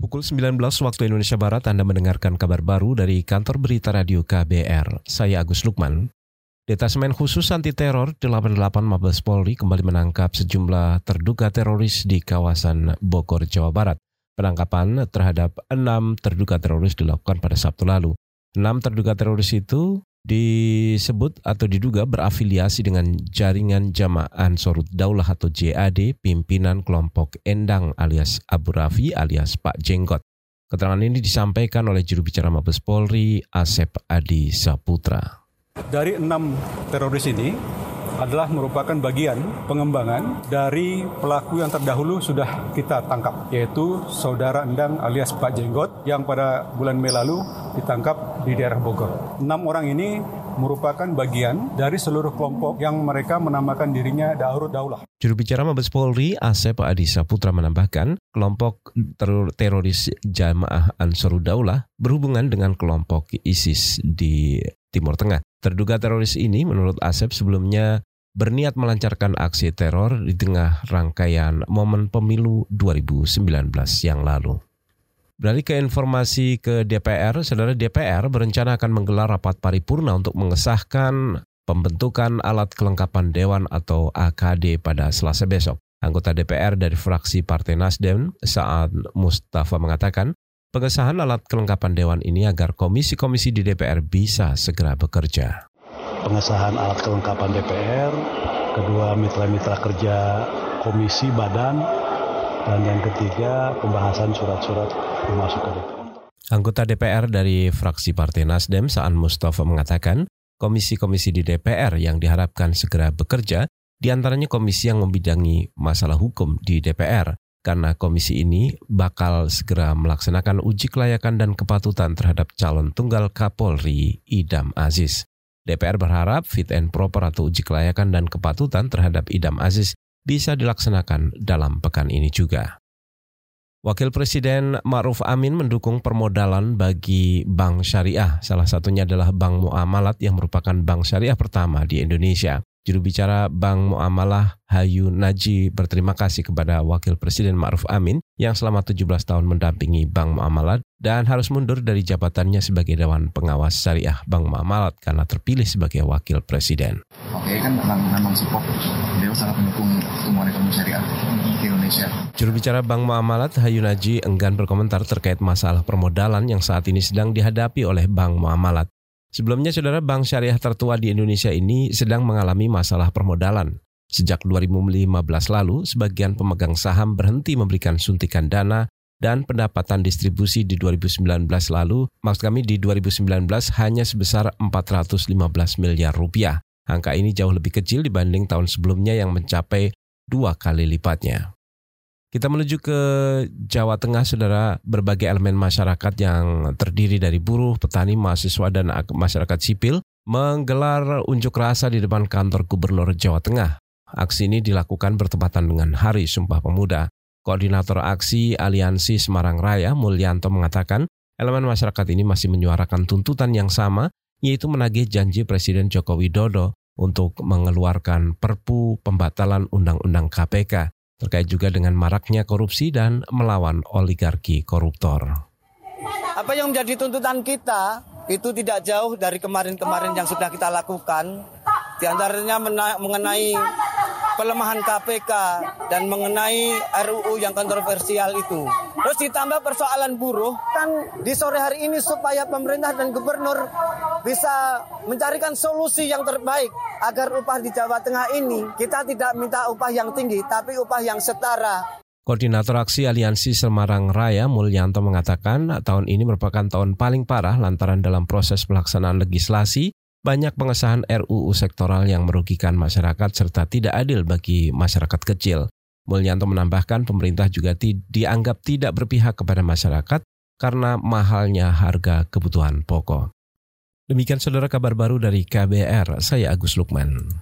Pukul 19 waktu Indonesia Barat Anda mendengarkan kabar baru dari kantor berita radio KBR. Saya Agus Lukman. Detasemen khusus anti teror 88 Mabes Polri kembali menangkap sejumlah terduga teroris di kawasan Bogor, Jawa Barat. Penangkapan terhadap enam terduga teroris dilakukan pada Sabtu lalu. Enam terduga teroris itu disebut atau diduga berafiliasi dengan jaringan Jamaah Ansarut Daulah atau JAD pimpinan kelompok Endang alias Abu Rafi alias Pak Jenggot. Keterangan ini disampaikan oleh juru bicara Mabes Polri Asep Adi Saputra. Dari enam teroris ini, adalah merupakan bagian pengembangan dari pelaku yang terdahulu sudah kita tangkap, yaitu saudara Endang alias Pak Jenggot yang pada bulan Mei lalu ditangkap di daerah Bogor. Enam orang ini merupakan bagian dari seluruh kelompok yang mereka menamakan dirinya Daurut Daulah. Juru bicara Mabes Polri Asep Adisa Putra menambahkan, kelompok ter teroris Jamaah Ansarud Daulah berhubungan dengan kelompok ISIS di Timur Tengah. Terduga teroris ini menurut Asep sebelumnya berniat melancarkan aksi teror di tengah rangkaian momen pemilu 2019 yang lalu. Beralih ke informasi ke DPR, saudara DPR berencana akan menggelar rapat paripurna untuk mengesahkan pembentukan alat kelengkapan Dewan atau AKD pada Selasa besok. Anggota DPR dari fraksi Partai Nasdem, saat Mustafa mengatakan, pengesahan alat kelengkapan Dewan ini agar komisi-komisi di DPR bisa segera bekerja pengesahan alat kelengkapan DPR, kedua mitra-mitra kerja komisi badan, dan yang ketiga pembahasan surat-surat masuk ke DPR. Anggota DPR dari fraksi Partai Nasdem, Saan Mustafa mengatakan, komisi-komisi di DPR yang diharapkan segera bekerja, di antaranya komisi yang membidangi masalah hukum di DPR, karena komisi ini bakal segera melaksanakan uji kelayakan dan kepatutan terhadap calon tunggal Kapolri Idam Aziz. DPR berharap fit and proper atau uji kelayakan dan kepatutan terhadap Idam Aziz bisa dilaksanakan dalam pekan ini juga. Wakil Presiden Ma'ruf Amin mendukung permodalan bagi bank syariah. Salah satunya adalah Bank Muamalat yang merupakan bank syariah pertama di Indonesia. Juru bicara Bank Muamalah Hayu Naji berterima kasih kepada Wakil Presiden Ma'ruf Amin yang selama 17 tahun mendampingi Bank Muamalat dan harus mundur dari jabatannya sebagai Dewan Pengawas Syariah Bank Muamalat karena terpilih sebagai Wakil Presiden. Oke kan memang, memang support, beliau sangat mendukung pertumbuhan ekonomi syariah di Indonesia. Juru bicara Bank Muamalat Hayu Naji enggan berkomentar terkait masalah permodalan yang saat ini sedang dihadapi oleh Bank Muamalat. Sebelumnya, saudara bank syariah tertua di Indonesia ini sedang mengalami masalah permodalan. Sejak 2015 lalu, sebagian pemegang saham berhenti memberikan suntikan dana dan pendapatan distribusi di 2019 lalu, maksud kami di 2019 hanya sebesar 415 miliar rupiah. Angka ini jauh lebih kecil dibanding tahun sebelumnya yang mencapai dua kali lipatnya. Kita menuju ke Jawa Tengah, saudara. Berbagai elemen masyarakat yang terdiri dari buruh, petani, mahasiswa, dan masyarakat sipil menggelar unjuk rasa di depan kantor Gubernur Jawa Tengah. Aksi ini dilakukan bertepatan dengan Hari Sumpah Pemuda. Koordinator aksi Aliansi Semarang Raya, Mulyanto, mengatakan elemen masyarakat ini masih menyuarakan tuntutan yang sama, yaitu menagih janji Presiden Joko Widodo untuk mengeluarkan perpu pembatalan Undang-Undang KPK terkait juga dengan maraknya korupsi dan melawan oligarki koruptor. Apa yang menjadi tuntutan kita itu tidak jauh dari kemarin-kemarin yang sudah kita lakukan, di antaranya mengenai pelemahan KPK dan mengenai RUU yang kontroversial itu. Terus ditambah persoalan buruh, kan di sore hari ini supaya pemerintah dan gubernur bisa mencarikan solusi yang terbaik agar upah di Jawa Tengah ini kita tidak minta upah yang tinggi, tapi upah yang setara. Koordinator Aksi Aliansi Semarang Raya Mulyanto mengatakan tahun ini merupakan tahun paling parah lantaran dalam proses pelaksanaan legislasi banyak pengesahan RUU sektoral yang merugikan masyarakat serta tidak adil bagi masyarakat kecil. Mulyanto menambahkan pemerintah juga ti dianggap tidak berpihak kepada masyarakat karena mahalnya harga kebutuhan pokok. Demikian saudara kabar baru dari KBR, saya Agus Lukman.